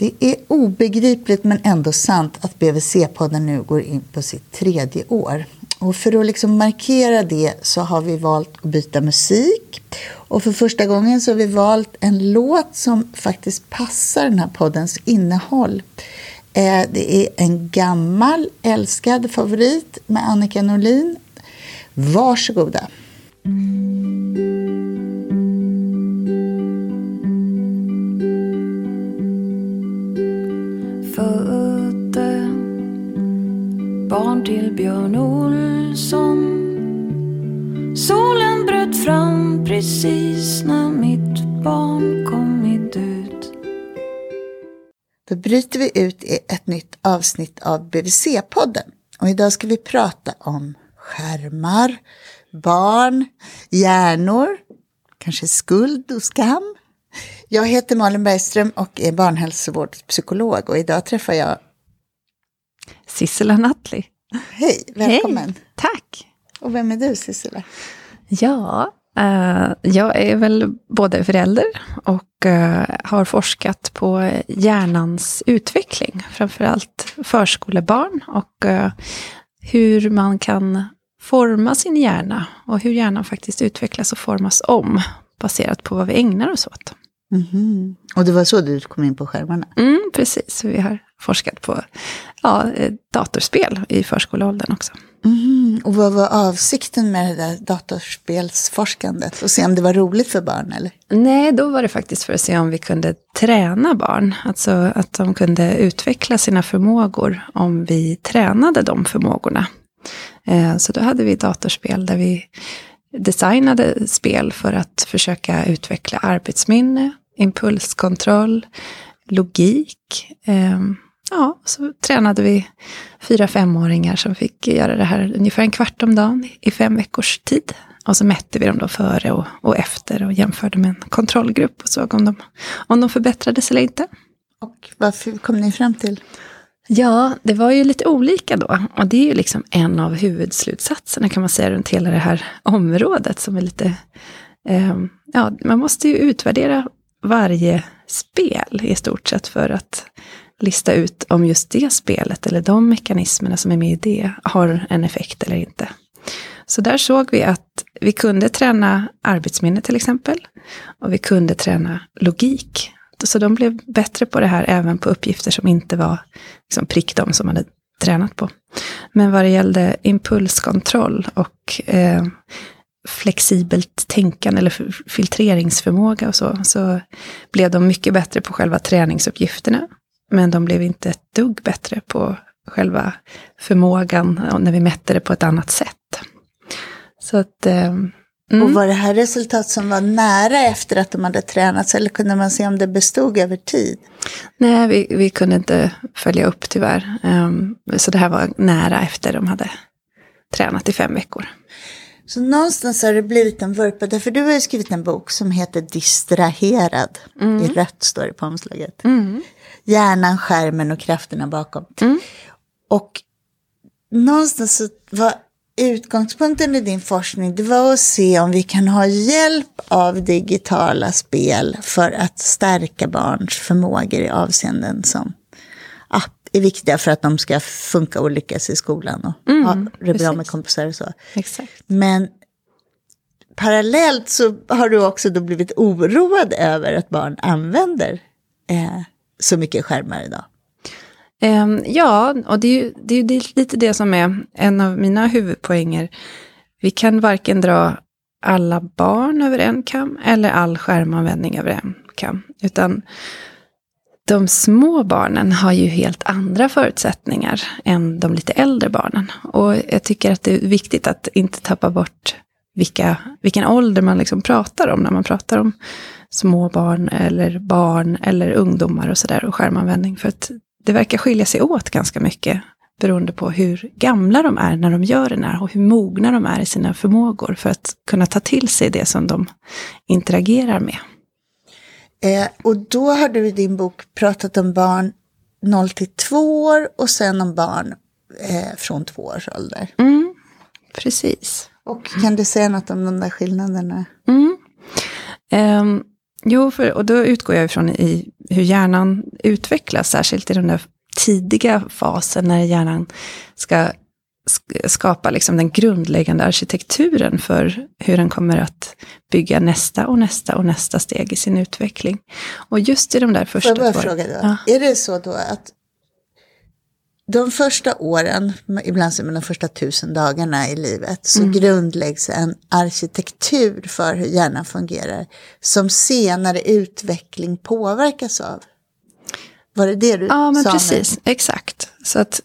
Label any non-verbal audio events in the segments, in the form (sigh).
Det är obegripligt men ändå sant att BVC-podden nu går in på sitt tredje år. Och för att liksom markera det så har vi valt att byta musik. Och för första gången så har vi valt en låt som faktiskt passar den här poddens innehåll. Eh, det är en gammal älskad favorit med Annika Norlin. Varsågoda. Mm. Barn till Björn Olsson Solen bröt fram precis när mitt barn kommit ut Då bryter vi ut i ett nytt avsnitt av BVC-podden. Och idag ska vi prata om skärmar, barn, hjärnor, kanske skuld och skam. Jag heter Malin Bergström och är barnhälsovårdspsykolog och idag träffar jag... Sissela Nattli. Hej, välkommen. Hej, tack. Och vem är du, Sissela? Ja, uh, jag är väl både förälder och uh, har forskat på hjärnans utveckling, framförallt förskolebarn och uh, hur man kan forma sin hjärna och hur hjärnan faktiskt utvecklas och formas om baserat på vad vi ägnar oss åt. Mm -hmm. Och det var så du kom in på skärmarna? Mm, precis, vi har forskat på ja, datorspel i förskoleåldern också. Mm, och vad var avsikten med det där datorspelsforskandet? Och se om det var roligt för barn eller? Nej, då var det faktiskt för att se om vi kunde träna barn. Alltså att de kunde utveckla sina förmågor om vi tränade de förmågorna. Eh, så då hade vi datorspel där vi designade spel för att försöka utveckla arbetsminne, impulskontroll, logik. Ja, så tränade vi fyra femåringar som fick göra det här ungefär en kvart om dagen i fem veckors tid. Och så mätte vi dem då före och, och efter och jämförde med en kontrollgrupp och såg om de, om de förbättrades eller inte. Och vad kom ni fram till? Ja, det var ju lite olika då. Och det är ju liksom en av huvudslutsatserna kan man säga runt hela det här området som är lite... Eh, ja, man måste ju utvärdera varje spel i stort sett för att lista ut om just det spelet eller de mekanismerna som är med i det har en effekt eller inte. Så där såg vi att vi kunde träna arbetsminne till exempel. Och vi kunde träna logik. Så de blev bättre på det här även på uppgifter som inte var liksom prick de som hade tränat på. Men vad det gällde impulskontroll och eh, flexibelt tänkande eller filtreringsförmåga och så, så blev de mycket bättre på själva träningsuppgifterna. Men de blev inte ett dugg bättre på själva förmågan när vi mätte det på ett annat sätt. Så att... Eh, mm. Och var det här resultat som var nära efter att de hade tränats eller kunde man se om det bestod över tid? Nej, vi, vi kunde inte följa upp tyvärr. Um, så det här var nära efter de hade tränat i fem veckor. Så någonstans har det blivit en vurpa, för du har ju skrivit en bok som heter Distraherad. Mm. I rött står det på omslaget. Mm. Hjärnan, skärmen och krafterna bakom. Mm. Och någonstans så var utgångspunkten i din forskning, det var att se om vi kan ha hjälp av digitala spel för att stärka barns förmågor i avseenden som är viktiga för att de ska funka och lyckas i skolan och mm, ha det bra med kompisar och så. Exakt. Men parallellt så har du också då blivit oroad över att barn använder eh, så mycket skärmar idag. Um, ja, och det är ju det är lite det som är en av mina huvudpoänger. Vi kan varken dra alla barn över en kam eller all skärmanvändning över en kam. Utan de små barnen har ju helt andra förutsättningar än de lite äldre barnen. Och jag tycker att det är viktigt att inte tappa bort vilka, vilken ålder man liksom pratar om när man pratar om små barn eller barn eller ungdomar och sådär och skärmanvändning. För att det verkar skilja sig åt ganska mycket beroende på hur gamla de är när de gör det här och hur mogna de är i sina förmågor för att kunna ta till sig det som de interagerar med. Eh, och då har du i din bok pratat om barn 0 till 2 år och sen om barn eh, från 2 års ålder. Mm, precis. Och kan du säga något om de där skillnaderna? Mm. Um, Jo, för, och då utgår jag ifrån i hur hjärnan utvecklas, särskilt i den där tidiga fasen när hjärnan ska sk- skapa liksom den grundläggande arkitekturen för hur den kommer att bygga nästa och nästa och nästa steg i sin utveckling. Och just i de där Får första jag bara fråga då? Ja. Är det så då att de första åren, ibland som de första tusen dagarna i livet, så Mm. grundläggs en arkitektur för hur hjärnan fungerar som senare utveckling påverkas av? Var det det du Ja, men sa nu? precis. Exakt. Så att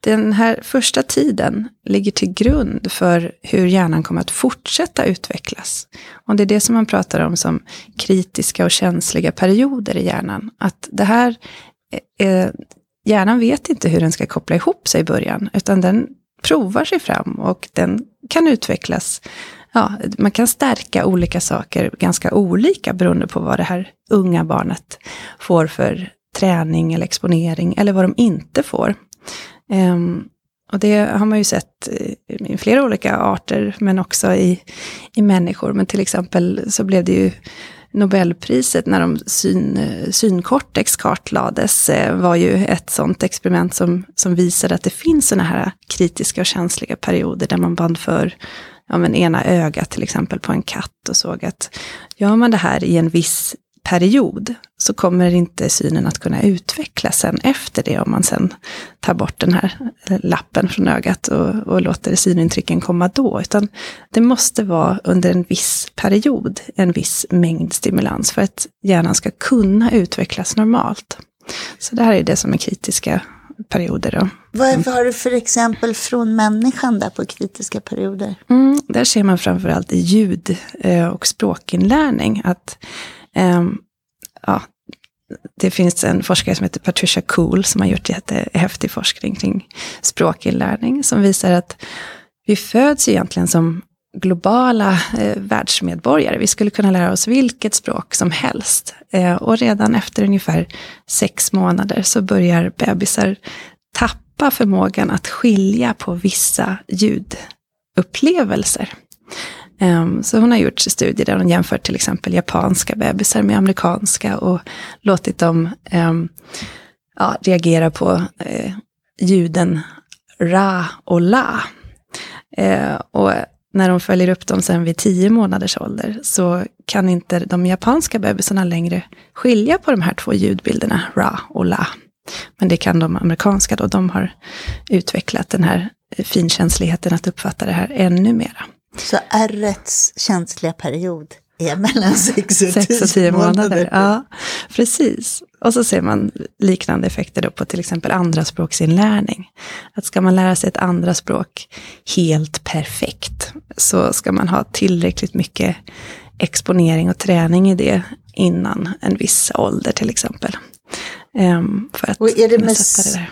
den här första tiden ligger till grund för hur hjärnan kommer att fortsätta utvecklas. Och det är det som man pratar om som kritiska och känsliga perioder i hjärnan. Att det här, eh, hjärnan vet inte hur den ska koppla ihop sig i början, utan den provar sig fram och den kan utvecklas. Ja, man kan stärka olika saker ganska olika beroende på vad det här unga barnet får för träning eller exponering eller vad de inte får. Um, och det har man ju sett eh, i flera olika arter, men också i, i människor. Men till exempel så blev det ju Nobelpriset när de syn, eh, synkortex kartlades, eh, var ju ett sånt experiment som, som visade att det finns sådana här kritiska och känsliga perioder där man band för ja, men ena ögat till exempel på en katt och såg att gör man det här i en viss period så kommer inte synen att kunna utvecklas sen efter det om man sen tar bort den här eh, lappen från ögat och, och låter synintrycken komma då. Utan det måste vara under en viss period, en viss mängd stimulans för att hjärnan ska kunna utvecklas normalt. Så det här är det som är kritiska perioder. Då. Vad har du för exempel från människan där på kritiska perioder? Mm, där ser man framförallt i ljud eh, och språkinlärning att Ehm, ja, det finns en forskare som heter Patricia Cool som har gjort jättehäftig forskning kring språkinlärning som visar att vi föds egentligen som globala eh, världsmedborgare. Vi skulle kunna lära oss vilket språk som helst. Eh, och redan efter ungefär sex månader så börjar bebisar tappa förmågan att skilja på vissa ljudupplevelser. Ehm, så hon har gjort studier där hon jämfört till exempel japanska bebisar med amerikanska och låtit dem ehm, ja, reagera på eh, ljuden ra och la. Ehm, och när de följer upp dem sen vid tio månaders ålder så kan inte de japanska bebisarna längre skilja på de här två ljudbilderna, ra och la. Men det kan de amerikanska då, de har utvecklat den här eh, finkänsligheten att uppfatta det här ännu mera. Så ärrets känsliga period är mellan 6 och 6 och 10 månader. Ja, precis. Och så ser man liknande effekter då på till exempel andra språksinlärning. Att ska man lära sig ett andra språk helt perfekt så ska man ha tillräckligt mycket exponering och träning i det innan en viss ålder till exempel. Um, Och är det, med,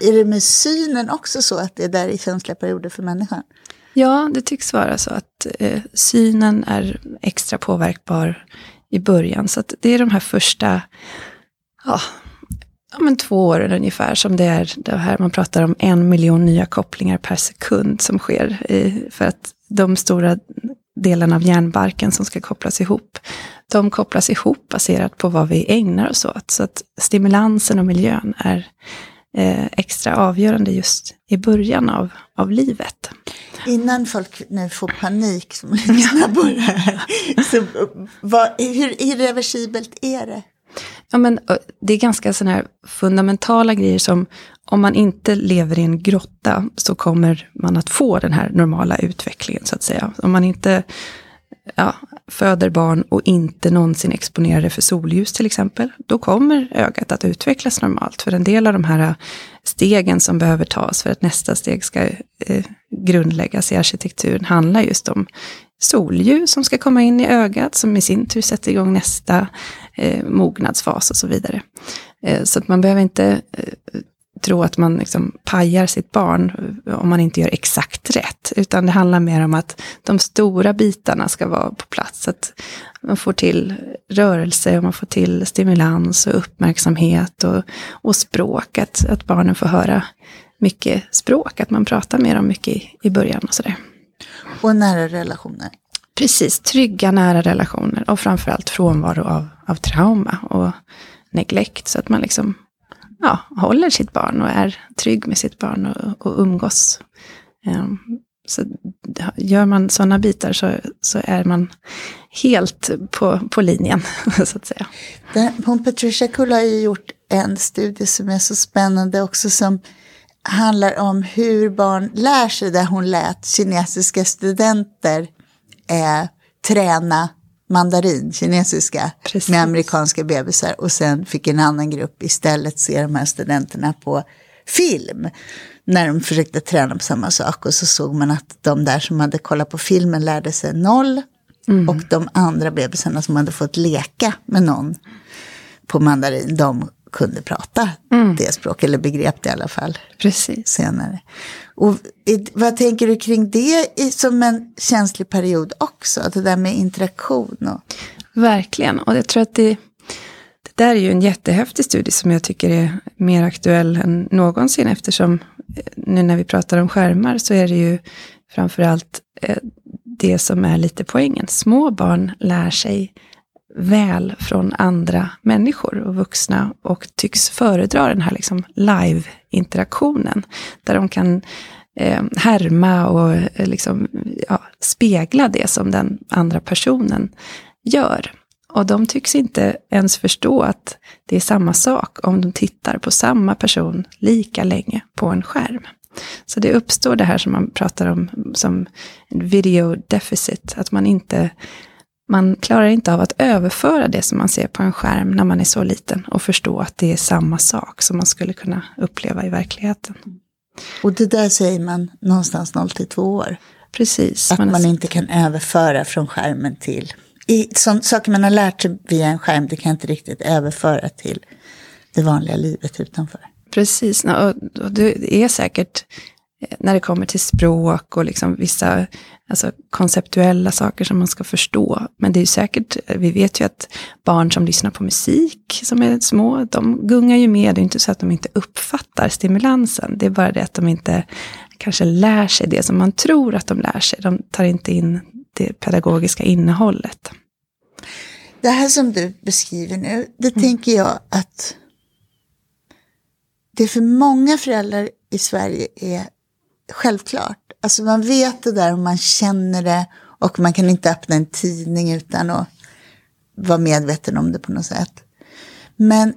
det är det med synen också så att det är där i känsliga perioder för människan? Ja, det tycks vara så att eh, synen är extra påverkbar i början. Så att det är de här första ja, ja, men två åren ungefär som det är det här man pratar om en miljon nya kopplingar per sekund som sker. I, för att de stora delarna av hjärnbarken som ska kopplas ihop, de kopplas ihop baserat på vad vi ägnar oss åt. Så att stimulansen och miljön är eh, extra avgörande just i början av, av livet. Innan folk nu får panik som (laughs) lyssnar på det här, så vad, hur irreversibelt är det? Ja, men det är ganska sådana här fundamentala grejer som om man inte lever i en grotta så kommer man att få den här normala utvecklingen så att säga. Om man inte ja, föder barn och inte någonsin exponerar det för solljus till exempel, då kommer ögat att utvecklas normalt. För en del av de här stegen som behöver tas för att nästa steg ska eh, grundläggas i arkitekturen handlar just om solljus som ska komma in i ögat, som i sin tur sätter igång nästa eh, mognadsfas och så vidare. Eh, så att man behöver inte eh, tro att man liksom pajar sitt barn om man inte gör exakt rätt, utan det handlar mer om att de stora bitarna ska vara på plats. Att man får till rörelse och man får till stimulans och uppmärksamhet och, och språk, att, att barnen får höra mycket språk, att man pratar med dem mycket i, i början och sådär. Och nära relationer. Precis, trygga nära relationer och framförallt frånvaro av, av trauma och neglekt. Så att man liksom ja, håller sitt barn och är trygg med sitt barn och, och umgås. Ehm, så gör man sådana bitar så, så är man helt på, på linjen, (laughs) så att säga. hon Patricia Kull har ju gjort en studie som är så spännande också som handlar om hur barn lär sig där hon lät kinesiska studenter eh, träna mandarin, kinesiska, Precis. med amerikanska bebisar. Och sen fick en annan grupp istället se de här studenterna på film. När de försökte träna på samma sak. Och så såg man att de där som hade kollat på filmen lärde sig noll. Mm. Och de andra bebisarna som hade fått leka med någon på mandarin, de kunde prata mm. det språket, eller begrep det i alla fall. Precis. Senare. Och vad tänker du kring det som en känslig period också? Det där med interaktion? Och... Verkligen, och jag tror att det, det där är ju en jättehäftig studie som jag tycker är mer aktuell än någonsin eftersom eh, nu när vi pratar om skärmar så är det ju framförallt eh, det som är lite poängen. Små barn lär sig väl från andra människor och vuxna och tycks föredra den här liksom live-interaktionen. Där de kan eh, härma och eh, liksom, ja, spegla det som den andra personen gör. Och de tycks inte ens förstå att det är samma sak om de tittar på samma person lika länge på en skärm. Så det uppstår det här som man pratar om som video deficit, att man inte man klarar inte av att överföra det som man ser på en skärm när man är så liten och förstå att det är samma sak som man skulle kunna uppleva i verkligheten. Och det där säger man någonstans 0 till 2 år. Precis. Att man, man inte kan överföra från skärmen till... I, som, saker man har lärt sig via en skärm, det kan inte riktigt överföra till det vanliga livet utanför. Precis, och, det är säkert när det kommer till språk och liksom vissa alltså, konceptuella saker som man ska förstå. Men det är säkert, vi vet ju att barn som lyssnar på musik som är små, de gungar ju med. Det är inte så att de inte uppfattar stimulansen. Det är bara det att de inte kanske lär sig det som man tror att de lär sig. De tar inte in det pedagogiska innehållet. Det här som du beskriver nu, det mm. tänker jag att det för många föräldrar i Sverige är självklart. Alltså man vet det där och man känner det och man kan inte öppna en tidning utan att vara medveten om det på något sätt. Men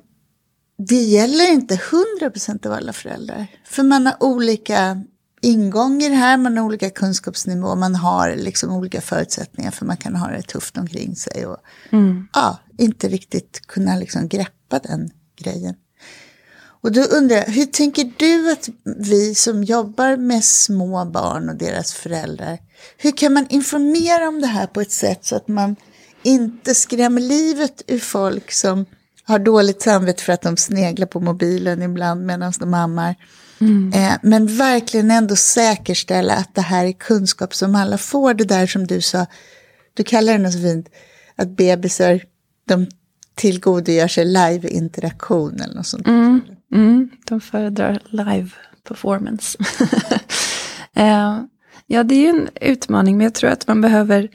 det gäller inte 100% av alla föräldrar. För man har olika ingångar här, man har olika kunskapsnivå, man har liksom olika förutsättningar för man kan ha det tufft omkring sig och mm. ja, inte riktigt kunna liksom greppa den grejen. Och då undrar jag, hur tänker du att vi som jobbar med små barn och deras föräldrar, hur kan man informera om det här på ett sätt så att man inte skrämmer livet ur folk som har dåligt samvete för att de sneglar på mobilen ibland medan de ammar. Mm. Eh, men verkligen ändå säkerställa att det här är kunskap som alla får. Det där som du sa, du kallar det något så fint, att bebisar de tillgodogör sig live-interaktion eller något sånt. Mm. Mm, de föredrar live performance. (laughs) Eh, ja, det är ju en utmaning, men jag tror att man behöver,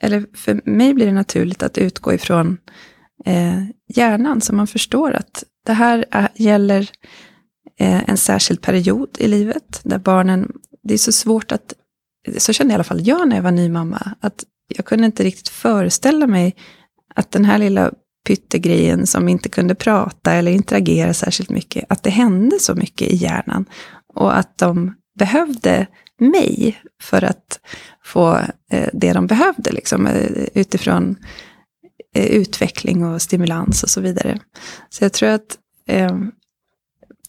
eller för mig blir det naturligt att utgå ifrån eh, hjärnan, så man förstår att det här är, gäller eh, en särskild period i livet, där barnen, det är så svårt att, så kände i alla fall jag när jag var ny mamma, att jag kunde inte riktigt föreställa mig att den här lilla pyttegrejen som inte kunde prata eller interagera särskilt mycket, att det hände så mycket i hjärnan. Och att de behövde mig för att få eh, det de behövde, liksom, eh, utifrån eh, utveckling och stimulans och så vidare. Så jag tror att eh,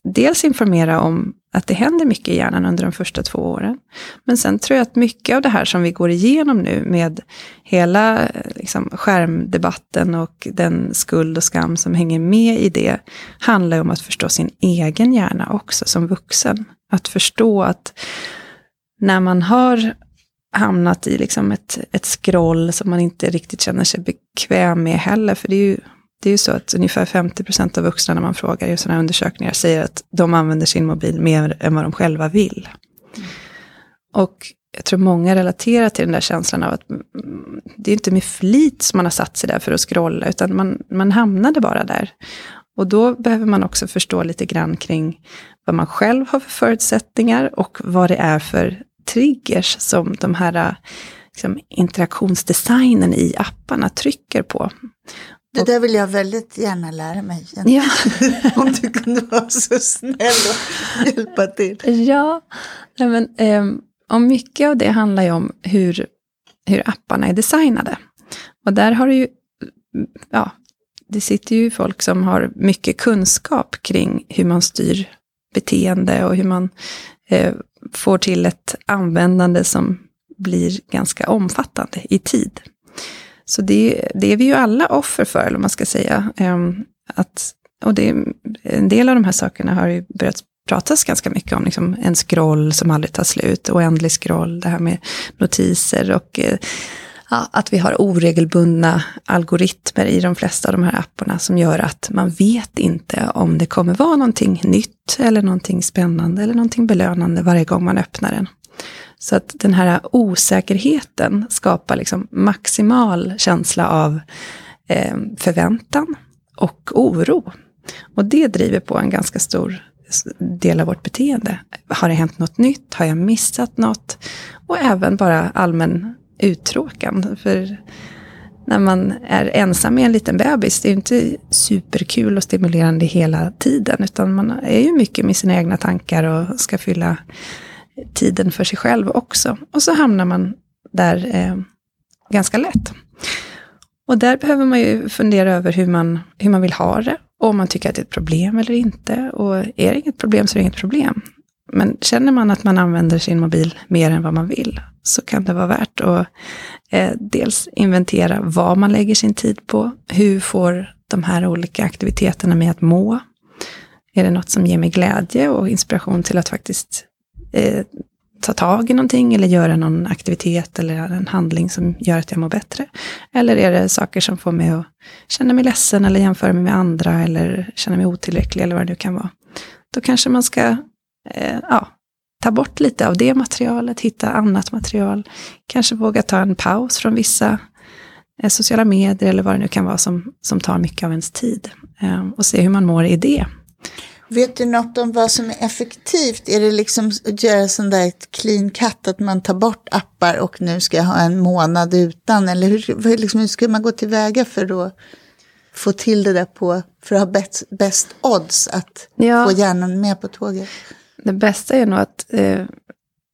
dels informera om att det händer mycket i hjärnan under de första två åren. Men sen tror jag att mycket av det här som vi går igenom nu med hela liksom, skärmdebatten och den skuld och skam som hänger med i det, handlar om att förstå sin egen hjärna också som vuxen. Att förstå att när man har hamnat i liksom ett, ett scroll som man inte riktigt känner sig bekväm med heller, för det är ju det är ju så att ungefär 50% av vuxna när man frågar i sådana undersökningar säger att de använder sin mobil mer än vad de själva vill. Mm. Och jag tror många relaterar till den där känslan av att mm, det är inte med flit som man har satt sig där för att scrolla, utan man, man hamnade bara där. Och då behöver man också förstå lite grann kring vad man själv har för förutsättningar och vad det är för triggers som de här liksom, interaktionsdesignen i apparna trycker på. Det där vill jag väldigt gärna lära mig. Ja. (laughs) Om du kunde vara så snäll och hjälpa till. Ja, men, eh, och mycket av det handlar ju om hur, hur apparna är designade. Och där har du ju, ja, det sitter ju folk som har mycket kunskap kring hur man styr beteende och hur man eh, får till ett användande som blir ganska omfattande i tid. Så det, det är vi ju alla offer för, eller vad man ska säga. Ehm, att, och det, en del av de här sakerna har ju börjat pratas ganska mycket om, liksom en scroll som aldrig tar slut, oändlig scroll, det här med notiser och eh, ja, att vi har oregelbundna algoritmer i de flesta av de här apparna som gör att man vet inte om det kommer vara någonting nytt eller någonting spännande eller någonting belönande varje gång man öppnar den. Så att den här osäkerheten skapar liksom maximal känsla av eh, förväntan och oro. Och det driver på en ganska stor del av vårt beteende. Har det hänt något nytt? Har jag missat något? Och även bara allmän uttråkan. För när man är ensam med en liten bebis, det är ju inte superkul och stimulerande hela tiden, utan man är ju mycket med sina egna tankar och ska fylla tiden för sig själv också. Och så hamnar man där eh, ganska lätt. Och där behöver man ju fundera över hur man, hur man vill ha det, och om man tycker att det är ett problem eller inte. Och är det inget problem så är det inget problem. Men känner man att man använder sin mobil mer än vad man vill, så kan det vara värt att eh, dels inventera vad man lägger sin tid på. Hur får de här olika aktiviteterna mig att må? Är det något som ger mig glädje och inspiration till att faktiskt eh, ta tag i någonting eller göra någon aktivitet eller en handling som gör att jag mår bättre? Eller är det saker som får mig att känna mig ledsen eller jämföra mig med andra eller känna mig otillräcklig eller vad det nu kan vara? Då kanske man ska eh, ja, ta bort lite av det materialet, hitta annat material. Kanske våga ta en paus från vissa eh, sociala medier eller vad det nu kan vara som, som tar mycket av ens tid. Eh, och se hur man mår i det. Vet du något om vad som är effektivt? Är det liksom att göra sån där clean cut, att man tar bort appar och nu ska jag ha en månad utan? Eller hur, liksom, hur ska man gå tillväga för att få till det där på, för att ha bäst, bäst odds att ja. få hjärnan med på tåget? Det bästa är nog att eh,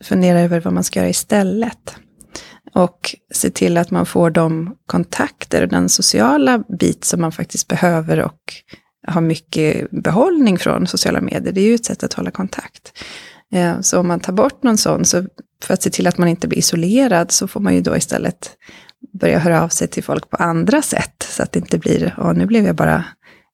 fundera över vad man ska göra istället. Och se till att man får de kontakter och den sociala bit som man faktiskt behöver och har mycket behållning från sociala medier. Det är ju ett sätt att hålla kontakt. Eh, så om man tar bort någon sån, så för att se till att man inte blir isolerad, så får man ju då istället börja höra av sig till folk på andra sätt. Så att det inte blir, åh nu blev jag bara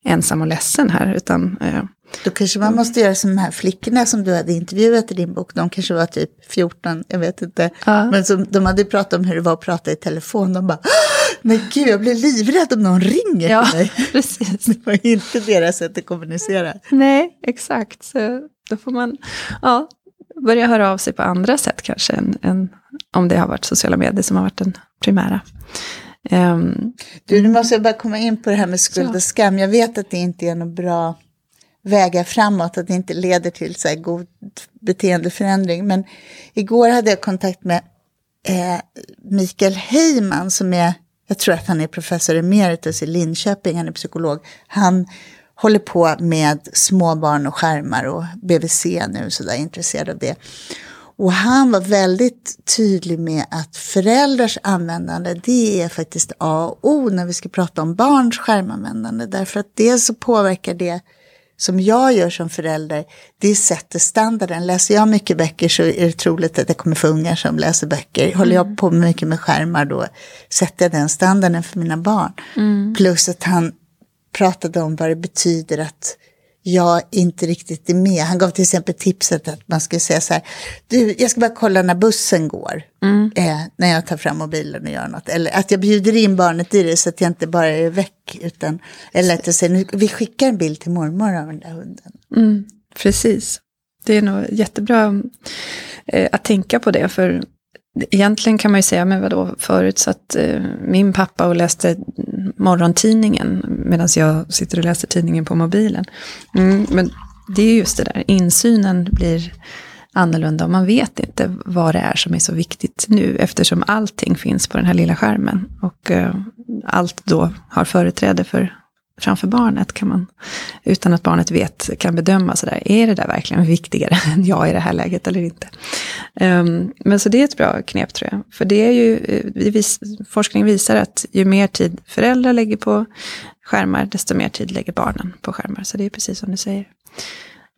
ensam och ledsen här, utan eh, då kanske man måste göra som de här flickorna som du hade intervjuat i din bok. De kanske var typ 14, jag vet inte. Ja. Men som, de hade pratat om hur det var att prata i telefon. De bara, men gud jag blir livrädd om någon ringer ja, mig. (laughs) Precis. Det var inte deras sätt att kommunicera. Nej, exakt. Så då får man ja, börja höra av sig på andra sätt kanske. Än, än om det har varit sociala medier som har varit den primära. Um, du, nu måste jag bara komma in på det här med skuld och skam. Jag vet att det inte är något bra vägar framåt, att det inte leder till så god beteendeförändring. Men igår hade jag kontakt med eh, Mikael Heyman som är, jag tror att han är professor emeritus i Linköping, han är psykolog. Han håller på med småbarn och skärmar och BVC nu, så där intresserad av det. Och han var väldigt tydlig med att föräldrars användande, det är faktiskt A och O när vi ska prata om barns skärmanvändande. Därför att dels så påverkar det som jag gör som förälder, det sätter standarden. Läser jag mycket böcker så är det troligt att jag kommer få ungar som läser böcker. Håller jag mm. på mycket med skärmar då sätter jag den standarden för mina barn. Mm. Plus att han pratade om vad det betyder att jag inte riktigt är med. Han gav till exempel tipset att man skulle säga så här, du, jag ska bara kolla när bussen går, mm. eh, när jag tar fram mobilen och gör något. Eller att jag bjuder in barnet i det så att jag inte bara är väck, utan, eller att jag säger, vi skickar en bild till mormor av den där hunden. Mm, precis. Det är nog jättebra eh, att tänka på det, för egentligen kan man ju säga, men vadå, förut satt eh, min pappa och läste morgontidningen medan jag sitter och läser tidningen på mobilen. Mm, men det är just det där, insynen blir annorlunda och man vet inte vad det är som är så viktigt nu eftersom allting finns på den här lilla skärmen. Och eh, allt då har företräde för framför barnet kan man, utan att barnet vet, kan bedöma sådär, är det där verkligen viktigare (laughs) än jag i det här läget eller inte? Um, men så det är ett bra knep tror jag. För det är ju, eh, vis, forskning visar att ju mer tid föräldrar lägger på skärmar, desto mer tid lägger barnen på skärmar. Så det är precis som du säger.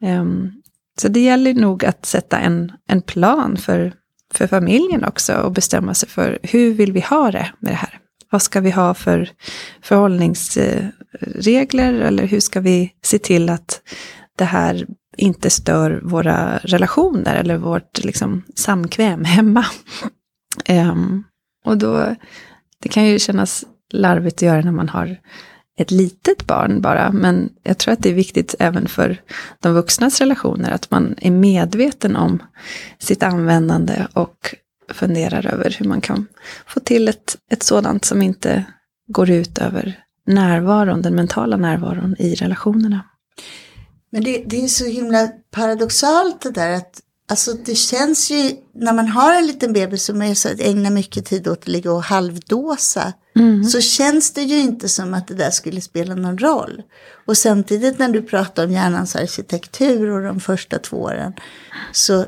Um, så det gäller nog att sätta en, en plan för, för familjen också och bestämma sig för hur vill vi ha det med det här? Vad ska vi ha för förhållningsregler eller hur ska vi se till att det här inte stör våra relationer eller vårt liksom, samkväm hemma. Um, (laughs) och då, det kan ju kännas larvigt att göra när man har ett litet barn bara, men jag tror att det är viktigt även för de vuxnas relationer, att man är medveten om sitt användande och funderar över hur man kan få till ett, ett sådant som inte går ut över närvaron, den mentala närvaron i relationerna. Men det, det är så himla paradoxalt det där att Alltså det känns ju, när man har en liten bebis som är så att ägna mycket tid åt att ligga och halvdåsa. Mm. Så känns det ju inte som att det där skulle spela någon roll. Och samtidigt när du pratar om hjärnans arkitektur och de första två åren. Så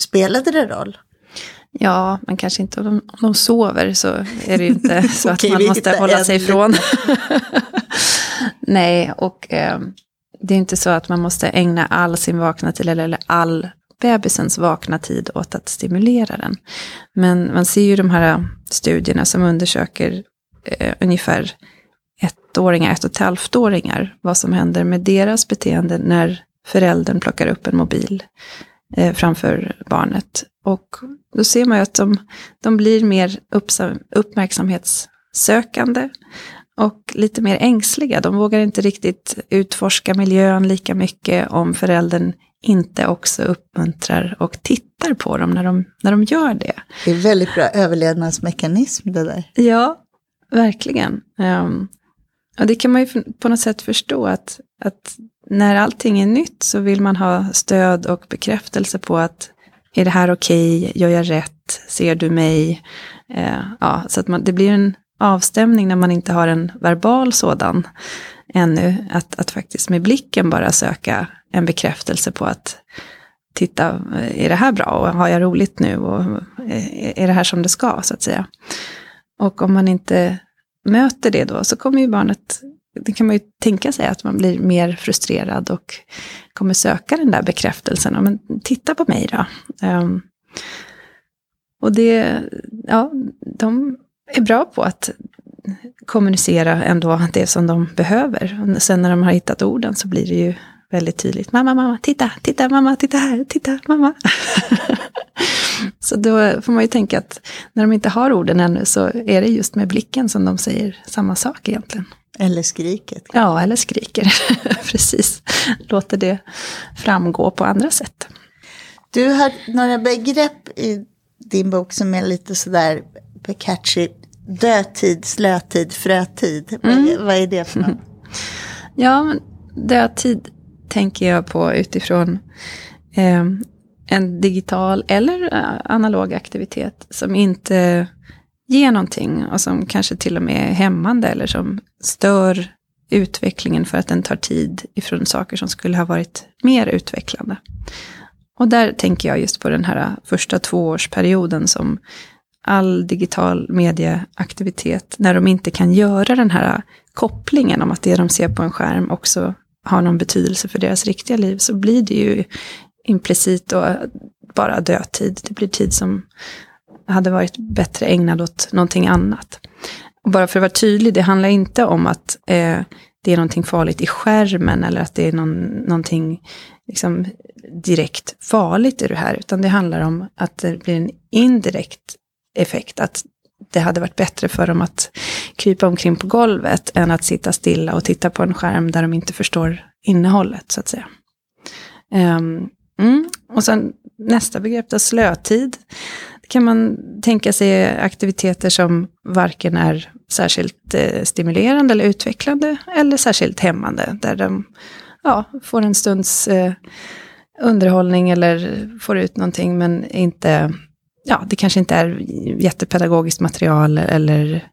spelade det roll. Ja, men kanske inte om de, om de sover så är det ju inte (laughs) så att man måste hålla sig ifrån. (laughs) Nej, och eh, det är inte så att man måste ägna all sin vakna tid eller, eller all bebisens vakna tid åt att stimulera den. Men man ser ju de här studierna som undersöker eh, ungefär ettåringar, ett och ett halvt-åringar, vad som händer med deras beteende när föräldern plockar upp en mobil eh, framför barnet. Och då ser man ju att de, de blir mer uppmärksamhetssökande och lite mer ängsliga. De vågar inte riktigt utforska miljön lika mycket om föräldern inte också uppmuntrar och tittar på dem när de, när de gör det. Det är väldigt bra överlevnadsmekanism det där. Ja, verkligen. Um, och det kan man ju på något sätt förstå att, att när allting är nytt så vill man ha stöd och bekräftelse på att är det här okej, okay? gör jag rätt, ser du mig? Eh, ja, så att man, det blir en avstämning när man inte har en verbal sådan ännu. Att, att faktiskt med blicken bara söka en bekräftelse på att titta, eh, är det här bra och har jag roligt nu och eh, är det här som det ska så att säga. Och om man inte möter det då så kommer ju barnet, det kan man ju tänka sig att man blir mer frustrerad och kommer söka den där bekräftelsen. Men titta på mig då. Um, och det, ja, de är bra på att kommunicera ändå det som de behöver. Och sen när de har hittat orden så blir det ju väldigt tydligt. Mamma, mamma, titta, titta, mamma, titta här, titta, mamma. (laughs) så då får man ju tänka att när de inte har orden ännu så är det just med blicken som de säger samma sak egentligen. Eller skriket. Ja, eller skriker. (laughs) Precis. Låter det framgå på andra sätt. Du har några begrepp i din bok som är lite sådär catchy. Dödtid, slötid, frötid. Mm. Vad är det för något? (laughs) Ja, dödtid tänker jag på utifrån eh, en digital eller eh, analog aktivitet som inte ge någonting och som kanske till och med är hämmande eller som stör utvecklingen för att den tar tid ifrån saker som skulle ha varit mer utvecklande. Och där tänker jag just på den här första tvåårsperioden som all digital medieaktivitet, när de inte kan göra den här kopplingen om att det de ser på en skärm också har någon betydelse för deras riktiga liv, så blir det ju implicit då bara dödtid. Det blir tid som hade varit bättre ägnad åt någonting annat. Och bara för att vara tydlig, det handlar inte om att eh, det är någonting farligt i skärmen eller att det är någon, någonting liksom, direkt farligt i det här, utan det handlar om att det blir en indirekt effekt, att det hade varit bättre för dem att krypa omkring på golvet än att sitta stilla och titta på en skärm där de inte förstår innehållet, så att säga. Um, mm. Och sen nästa begrepp, då, slötid. Kan man tänka sig aktiviteter som varken är särskilt eh, stimulerande eller utvecklande eller särskilt hämmande. Där de ja, får en stunds eh, underhållning eller får ut någonting men inte, ja, det kanske inte är jättepedagogiskt material eller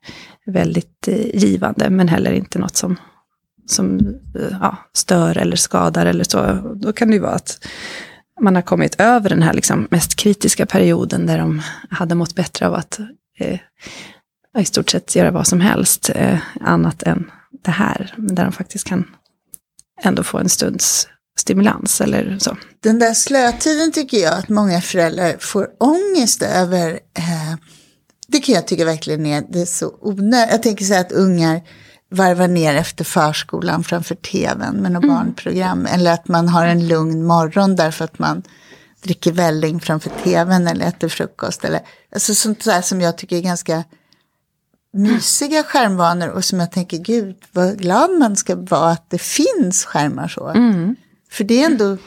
väldigt eh, givande men heller inte något som, som eh, ja, stör eller skadar eller så. Då kan det ju vara att man har kommit över den här liksom mest kritiska perioden där de hade mått bättre av att eh, i stort sett göra vad som helst eh, annat än det här. Där de faktiskt kan ändå få en stunds stimulans eller så. Den där slötiden tycker jag att många föräldrar får ångest över. Eh, det kan jag tycka verkligen är, det är så onödigt. Jag tänker så här att ungar varvar ner efter förskolan framför tvn med något mm. barnprogram. Eller att man har en lugn morgon därför att man dricker välling framför tvn eller äter frukost. Eller, alltså sånt där som jag tycker är ganska mysiga skärmvanor och som jag tänker, gud vad glad man ska vara att det finns skärmar så. Mm. För det är ändå,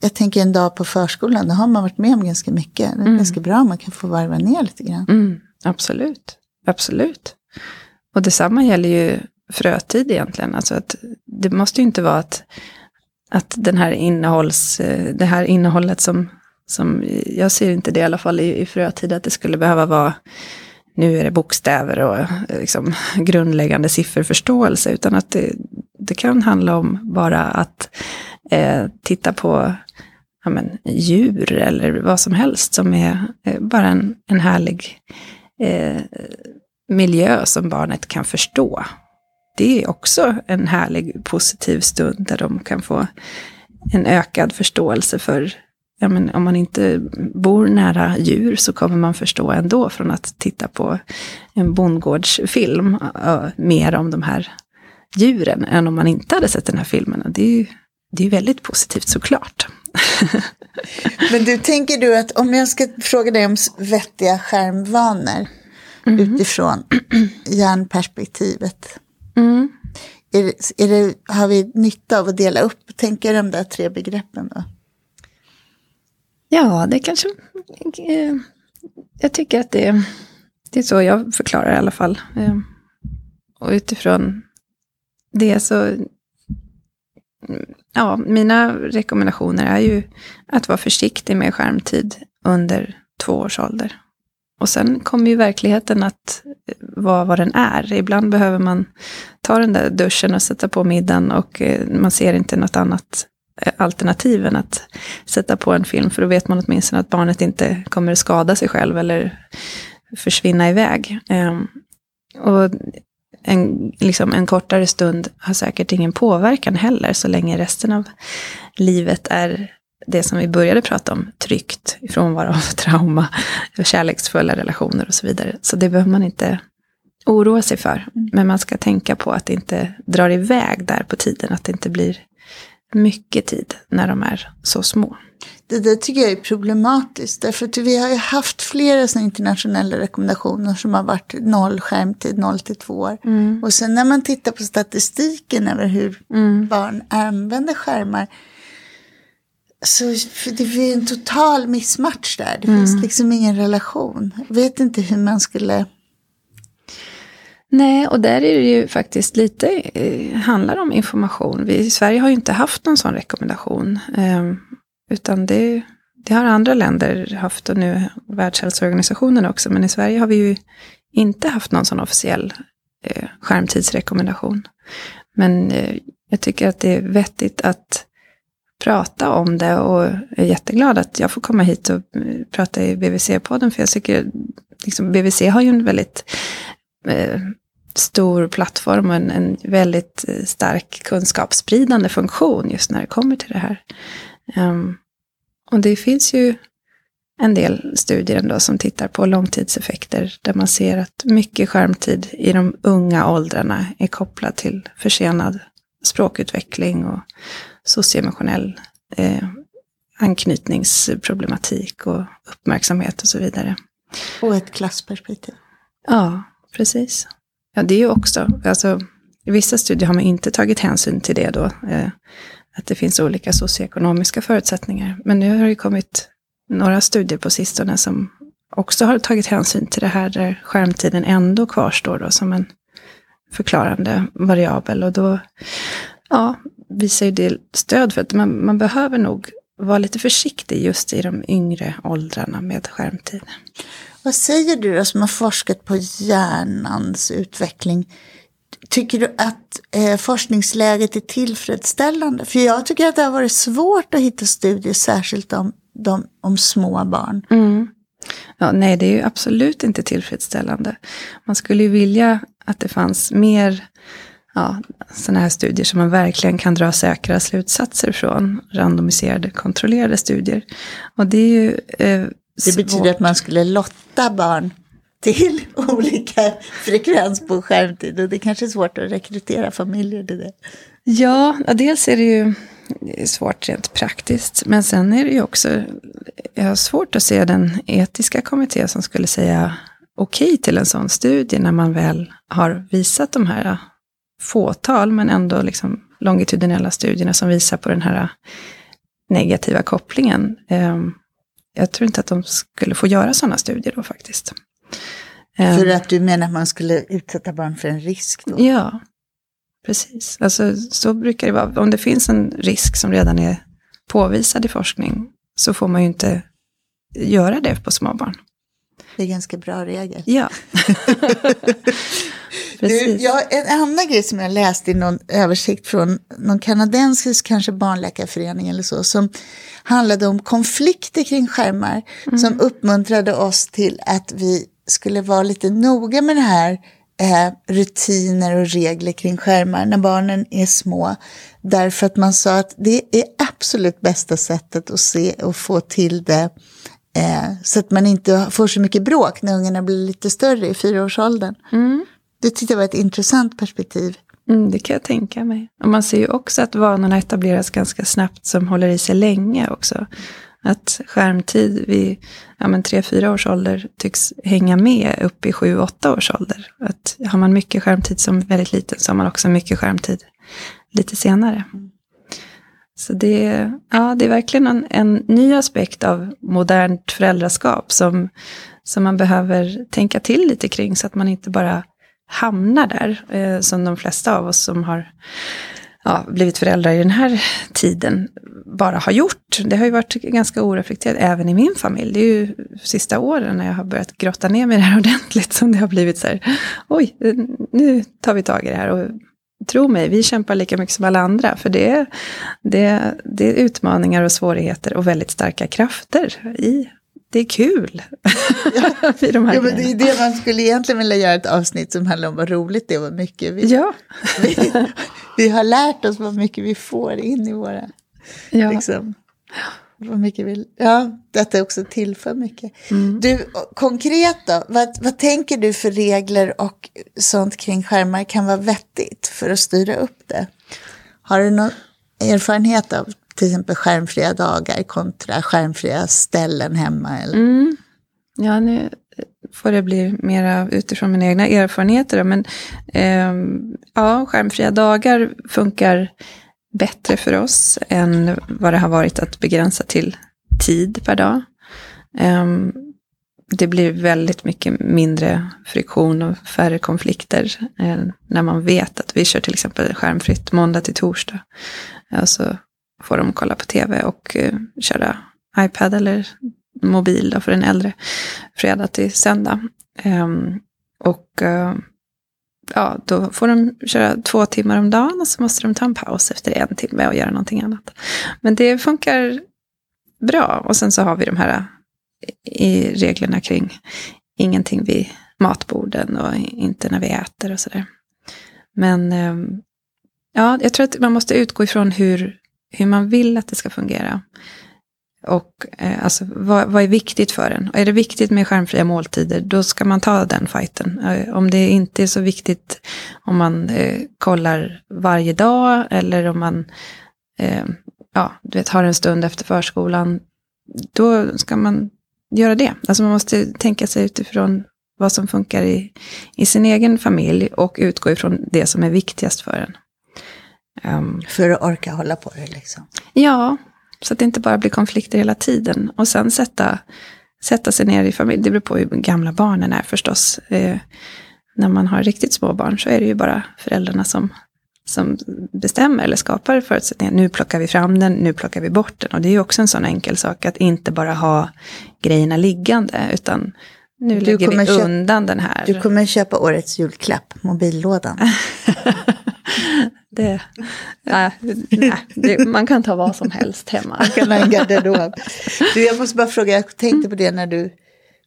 jag tänker en dag på förskolan, då har man varit med om ganska mycket. Det är mm. ganska bra om man kan få varva ner lite grann. Mm, absolut, absolut. Och detsamma gäller ju frötid egentligen. Alltså att det måste ju inte vara att, att den här innehålls, eh, det här innehållet som, som, jag ser inte det i alla fall i, i frötid, att det skulle behöva vara nu är det bokstäver och eh, liksom (laughs) grundläggande sifferförståelse, utan att det, det kan handla om bara att eh, titta på ja, men, djur eller vad som helst som är eh, bara en, en härlig eh, miljö som barnet kan förstå. Det är också en härlig positiv stund där de kan få en ökad förståelse för ja, men om man inte bor nära djur så kommer man förstå ändå från att titta på en bondgårdsfilm uh, mer om de här djuren än om man inte hade sett den här filmen. Och det är ju det är väldigt positivt såklart. (laughs) Men du, tänker du att om jag ska fråga dig om vettiga skärmvanor mm. utifrån (clears throat) hjärnperspektivet. Mm. Är, är det, har vi nytta av att dela upp och tänka de där tre begreppen då? Ja, det kanske... Eh, jag tycker att det, det är så jag förklarar i alla fall. Eh, och utifrån det så... Ja, mina rekommendationer är ju att vara försiktig med skärmtid under två års ålder. Och sen kommer ju verkligheten att eh, vara vad den är. Ibland behöver man ta den där duschen och sätta på middagen och eh, man ser inte något annat eh, alternativ än att sätta på en film, för då vet man åtminstone att barnet inte kommer att skada sig själv eller försvinna iväg. Ehm, och en, liksom en kortare stund har säkert ingen påverkan heller, så länge resten av livet är det som vi började prata om, tryggt, frånvaro av trauma, kärleksfulla relationer och så vidare. Så det behöver man inte oroa sig för. Men man ska tänka på att det inte drar iväg där på tiden, att det inte blir mycket tid när de är så små. Det där tycker jag är problematiskt. Därför att vi har ju haft flera såna internationella rekommendationer som har varit noll skärmtid, noll till två år. Mm. Och sen när man tittar på statistiken över hur mm. barn använder skärmar. Så det är en total missmatch där. Det mm. finns liksom ingen relation. Jag vet inte hur man skulle Nej, och där är det ju faktiskt lite, eh, handlar om information. Vi i Sverige har ju inte haft någon sån rekommendation. Eh, utan det, det har andra länder haft och nu Världshälsoorganisationen också. Men i Sverige har vi ju inte haft någon sån officiell eh, skärmtidsrekommendation. Men eh, jag tycker att det är vettigt att prata om det och är jätteglad att jag får komma hit och prata i BVC-podden. För jag tycker, liksom, BVC har ju en väldigt eh, stor plattform och en, en, väldigt eh, stark kunskapsspridande funktion just när det kommer till det här. Um, och det finns ju en del studier ändå som tittar på långtidseffekter där man ser att mycket skärmtid i de unga åldrarna är kopplad till försenad språkutveckling och socioemotionell eh, anknytningsproblematik och uppmärksamhet och så vidare. Och ett klassperspektiv. Ja, precis. Ja, det är ju också, alltså, i vissa studier har man inte tagit hänsyn till det då, eh, att det finns olika socioekonomiska förutsättningar. Men nu har det kommit några studier på sistone som också har tagit hänsyn till det här där skärmtiden ändå kvarstår då som en förklarande variabel. Och då ja, visar ju det stöd för att man, man behöver nog vara lite försiktig just i de yngre åldrarna med skärmtid. Vad säger du som har forskat på hjärnans utveckling? Tycker du att eh, forskningsläget är tillfredsställande? För jag tycker att det har varit svårt att hitta studier, särskilt om, de, om små barn. Mm. Ja, nej, det är ju absolut inte tillfredsställande. Man skulle ju vilja att det fanns mer ja, sådana här studier som man verkligen kan dra säkra slutsatser från. Randomiserade, kontrollerade studier. Och det är ju eh, Det betyder att man skulle lotta barn till (laughs) olika frekvens på skärmtid. Och det kanske är svårt att rekrytera familjer till det. Ja, dels är det ju svårt rent praktiskt. Men sen är det ju också, jag har svårt att se den etiska kommitté som skulle säga okej okay till en sån studie när man väl har visat de här fåtal, men ändå liksom longitudinella studierna som visar på den här negativa kopplingen. Ehm, jag tror inte att de skulle få göra sådana studier då faktiskt. För att du menar att man skulle utsätta barn för en risk då? Ja, precis. Alltså, så brukar det vara. Om det finns en risk som redan är påvisad i forskning så får man ju inte göra det på små barn. Det är ganska bra regel. Ja. (laughs) (laughs) du, ja, en annan grej som jag läste i någon översikt från någon kanadensisk kanske barnläkarförening eller så, som handlade om konflikter kring skärmar, mm. som uppmuntrade oss till att vi skulle vara lite noga med det här eh, rutiner och regler kring skärmar när barnen är små. Därför att man sa att det är absolut bästa sättet att se och få till det eh, så att man inte får så mycket bråk när ungarna blir lite större i fyraårsåldern. Mm. Det tyckte jag var ett intressant perspektiv. Mm, det kan jag tänka mig. Och man ser ju också att vanorna etableras ganska snabbt som håller i sig länge också. Att skärmtid vid ja, 3-4 års ålder tycks hänga med upp i 7-8 års ålder. Att har man mycket skärmtid som väldigt liten så har man också mycket skärmtid lite senare. Så det, ja, det är verkligen en, en ny aspekt av modernt föräldraskap som, som man behöver tänka till lite kring så att man inte bara hamnar där, eh, som de flesta av oss som har ja, blivit föräldrar i den här tiden bara har gjort. Det har ju varit ganska oreflekterat även i min familj. Det är ju sista åren när jag har börjat grotta ner mig i det här ordentligt som det har blivit så här, oj, nu tar vi tag i det här. Och tro mig, vi kämpar lika mycket som alla andra. För det, det, det är utmaningar och svårigheter och väldigt starka krafter i det är kul. (laughs) Ja, de ja, men det är det man skulle egentligen vilja göra ett avsnitt som handlar om vad roligt det är och vad mycket vi, ja. (laughs) vi, vi har lärt oss vad mycket vi får in i våra... Ja. Liksom, vad mycket vi, ja, detta också tillför mycket. Mm. Du, konkret då, vad, vad tänker du för regler och sånt kring skärmar kan vara vettigt för att styra upp det? Har du någon erfarenhet av till exempel skärmfria dagar kontra skärmfria ställen hemma? Eller? Mm. Ja, nu får det bli mera utifrån mina egna erfarenheter. Men eh, ja, skärmfria dagar funkar bättre för oss än vad det har varit att begränsa till tid per dag. Eh, det blir väldigt mycket mindre friktion och färre konflikter eh, när man vet att vi kör till exempel skärmfritt måndag till torsdag. Alltså får de kolla på tv och eh, köra iPad eller mobil då för den äldre fredag till söndag. Um, och uh, ja, då får de köra två timmar om dagen och så måste de ta en paus efter en timme och göra någonting annat. Men det funkar bra. Och sen så har vi de här eh, i reglerna kring ingenting vid matborden och inte när vi äter och sådär. Men um, ja, jag tror att man måste utgå ifrån hur hur man vill att det ska fungera. Och eh, alltså, vad, vad, är viktigt för en? Och är det viktigt med skärmfria måltider, då ska man ta den fighten. Eh, om det inte är så viktigt om man eh, kollar varje dag eller om man eh, ja, du vet, har en stund efter förskolan, då ska man göra det. Alltså man måste tänka sig utifrån vad som funkar i, i sin egen familj och utgå ifrån det som är viktigast för en. Um, för att orka hålla på det liksom? Ja, så att det inte bara blir konflikter hela tiden. Och sen sätta sätta sig ner i familj. Det beror på hur gamla barnen är förstås. Eh, när man har riktigt små barn så är det ju bara föräldrarna som, som bestämmer eller skapar förutsättningar. Nu plockar vi fram den, nu plockar vi bort den. Och det är ju också en sån enkel sak att inte bara ha grejerna liggande, utan nu Du lägger vi köpa- undan den här. Du kommer köpa årets julklapp, mobillådan. (laughs) (laughs) det, nej, nej, det, man kan ta vad som helst hemma. Man kan ha en garderob. (laughs) Du, jag måste bara fråga, jag tänkte på det när du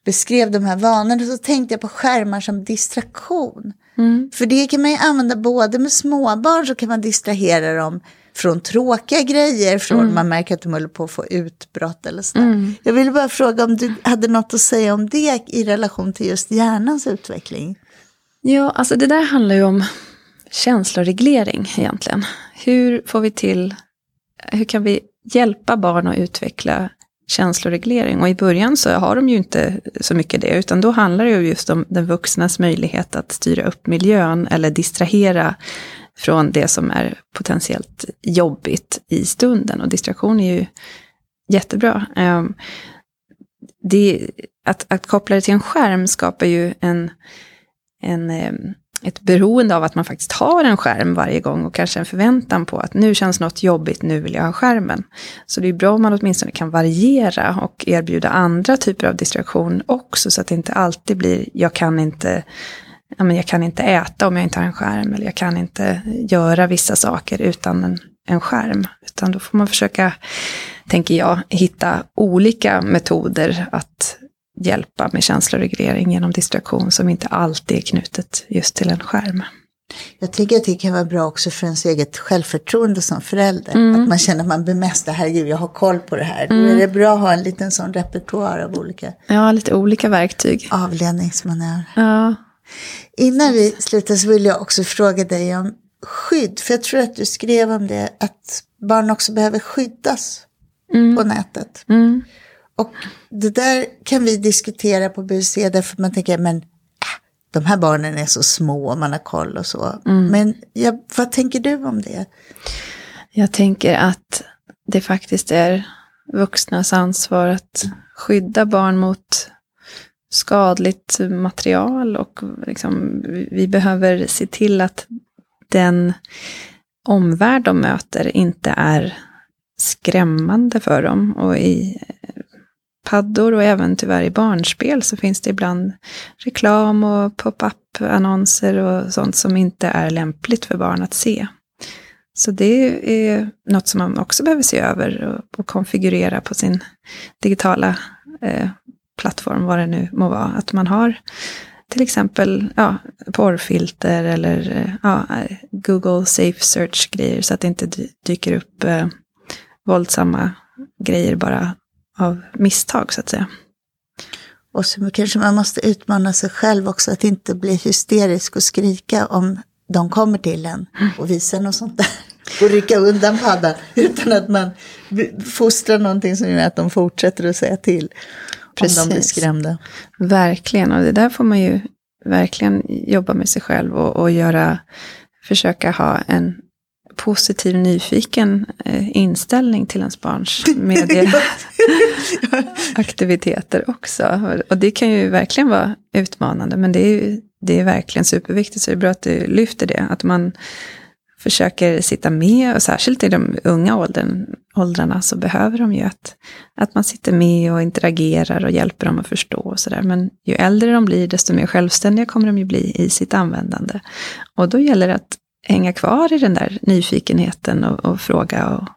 beskrev de här vanorna, så tänkte jag på skärmar som distraktion. Mm. För det kan man ju använda både med småbarn, så kan man distrahera dem från tråkiga grejer, från Mm. man märker att de håller på att få utbrott eller sådär. Jag ville bara fråga om du hade något att säga om det i relation till just hjärnans utveckling. Ja, alltså det där handlar ju om känsloreglering egentligen. Hur får vi till, hur kan vi hjälpa barn att utveckla känsloreglering? Och i början så har de ju inte så mycket det, utan då handlar det ju just om den vuxnas möjlighet att styra upp miljön eller distrahera från det som är potentiellt jobbigt i stunden. Och distraktion är ju jättebra. Ehm, det, att, att koppla det till en skärm skapar ju en, en, ehm, ett beroende av att man faktiskt har en skärm varje gång och kanske en förväntan på att nu känns något jobbigt, nu vill jag ha skärmen. Så det är bra om man åtminstone kan variera och erbjuda andra typer av distraktion också så att det inte alltid blir jag kan inte ja, men jag kan inte äta om jag inte har en skärm eller jag kan inte göra vissa saker utan en, en skärm. Utan då får man försöka, tänker jag, hitta olika metoder att hjälpa med känsloreglering genom distraktion som inte alltid är knutet just till en skärm. Jag tycker att det kan vara bra också för ens eget självförtroende som förälder. Mm. Att man känner att man bemästrar, herregud jag har koll på det här. Då är det bra att ha en liten sån repertoar av olika Ja, lite olika verktyg. avledningsmanövrer. Ja, Innan vi slutar så vill jag också fråga dig om skydd. För jag tror att du skrev om det, att barn också behöver skyddas på nätet. mm. Och det där kan vi diskutera på BUC därför man tänker, men äh, de här barnen är så små, man har koll och så. Men ja, vad tänker du om det? Jag tänker att det faktiskt är vuxnas ansvar att skydda barn mot skadligt material och liksom, vi- vi behöver se till att den omvärld de möter inte är skrämmande för dem. Och i iPad-paddor och även tyvärr i barnspel så finns det ibland reklam och pop-up-annonser och sånt som inte är lämpligt för barn att se. Så det är något som man också behöver se över och, och konfigurera på sin digitala eh, plattform, vad det nu må vara. Att man har till exempel ja, porrfilter eller eh, ja, Google Safe Search-grejer så att det inte dyker upp eh, våldsamma grejer bara av misstag så att säga. Och så kanske man måste utmana sig själv också att inte bli hysterisk och skrika om de kommer till en och visar något sånt där. (laughs) Och rycka undan paddan utan att man fostrar någonting som gör att de fortsätter att säga till. Om de blir Precis. skrämda. Verkligen, och det där får man ju verkligen jobba med sig själv och, och göra, försöka ha en positiv, nyfiken eh, inställning till ens barns (laughs) medieaktiviteter också. Och det kan ju verkligen vara utmanande, men det är, ju, det är verkligen superviktigt, så det är bra att du lyfter det. Att man försöker sitta med, och särskilt i de unga åldern, åldrarna så behöver de ju att, att man sitter med och interagerar och hjälper dem att förstå och sådär. Men ju äldre de blir, desto mer självständiga kommer de ju bli i sitt användande. Och då gäller det att hänga kvar i den där nyfikenheten och, och fråga och,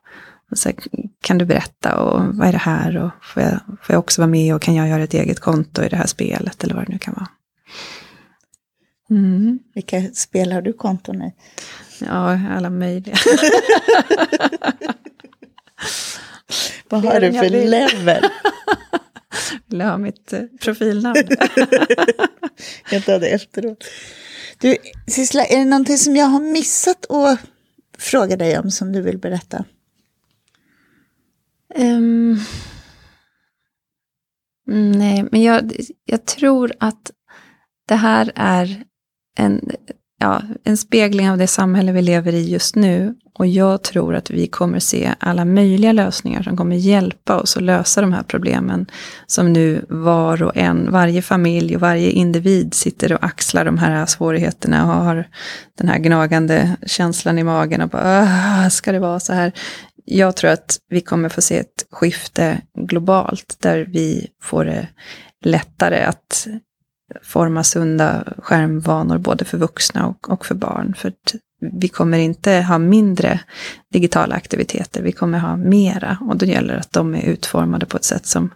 och så här, kan du berätta och vad är det här och får jag, får jag också vara med och kan jag göra ett eget konto i det här spelet eller vad det nu kan vara. Mm. Vilka spel har du konton i? Ja, alla möjliga. (laughs) Vad har du för level? (laughs) Vill du ha mitt eh, profilnamn? (laughs) Jag tar det efteråt. Du, Sissela, är det någonting som jag har missat att fråga dig om som du vill berätta? Um, nej, men jag, jag tror att det här är en ja, en spegling av det samhälle vi lever i just nu. Och jag tror att vi kommer se alla möjliga lösningar som kommer hjälpa oss att lösa de här problemen. Som nu var och en, varje familj och varje individ sitter och axlar de här svårigheterna och har den här gnagande känslan i magen och bara, ska det vara så här? Jag tror att vi kommer få se ett skifte globalt där vi får det lättare att forma sunda skärmvanor både för vuxna och, och för barn. För vi kommer inte ha mindre digitala aktiviteter, vi kommer ha mera. Och då gäller det att de är utformade på ett sätt som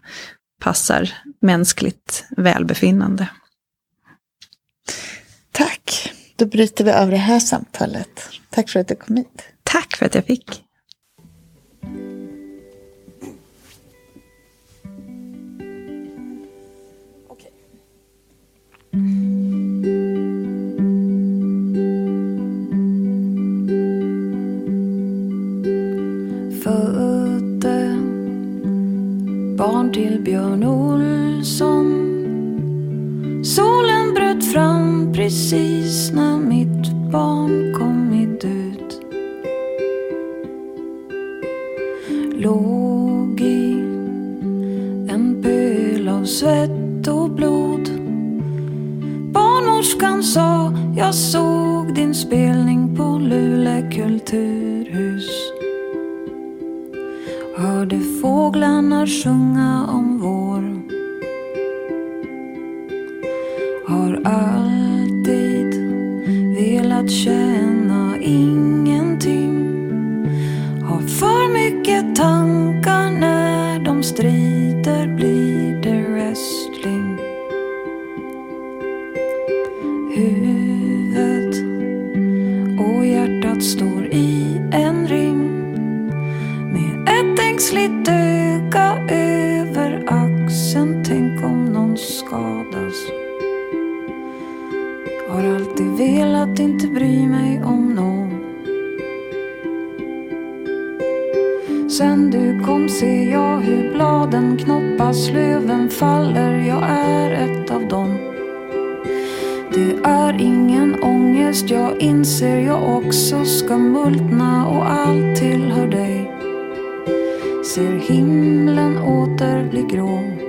passar mänskligt välbefinnande. Tack. Då bryter vi av det här samtalet. Tack för att du kom hit. Tack för att jag fick. Födde barn till Björn Olsson. Solen bröt fram precis när mitt barn jag såg din spelning på Luleå kulturhus. Hörde fåglarna sjunga om vår himlen åter blir grå.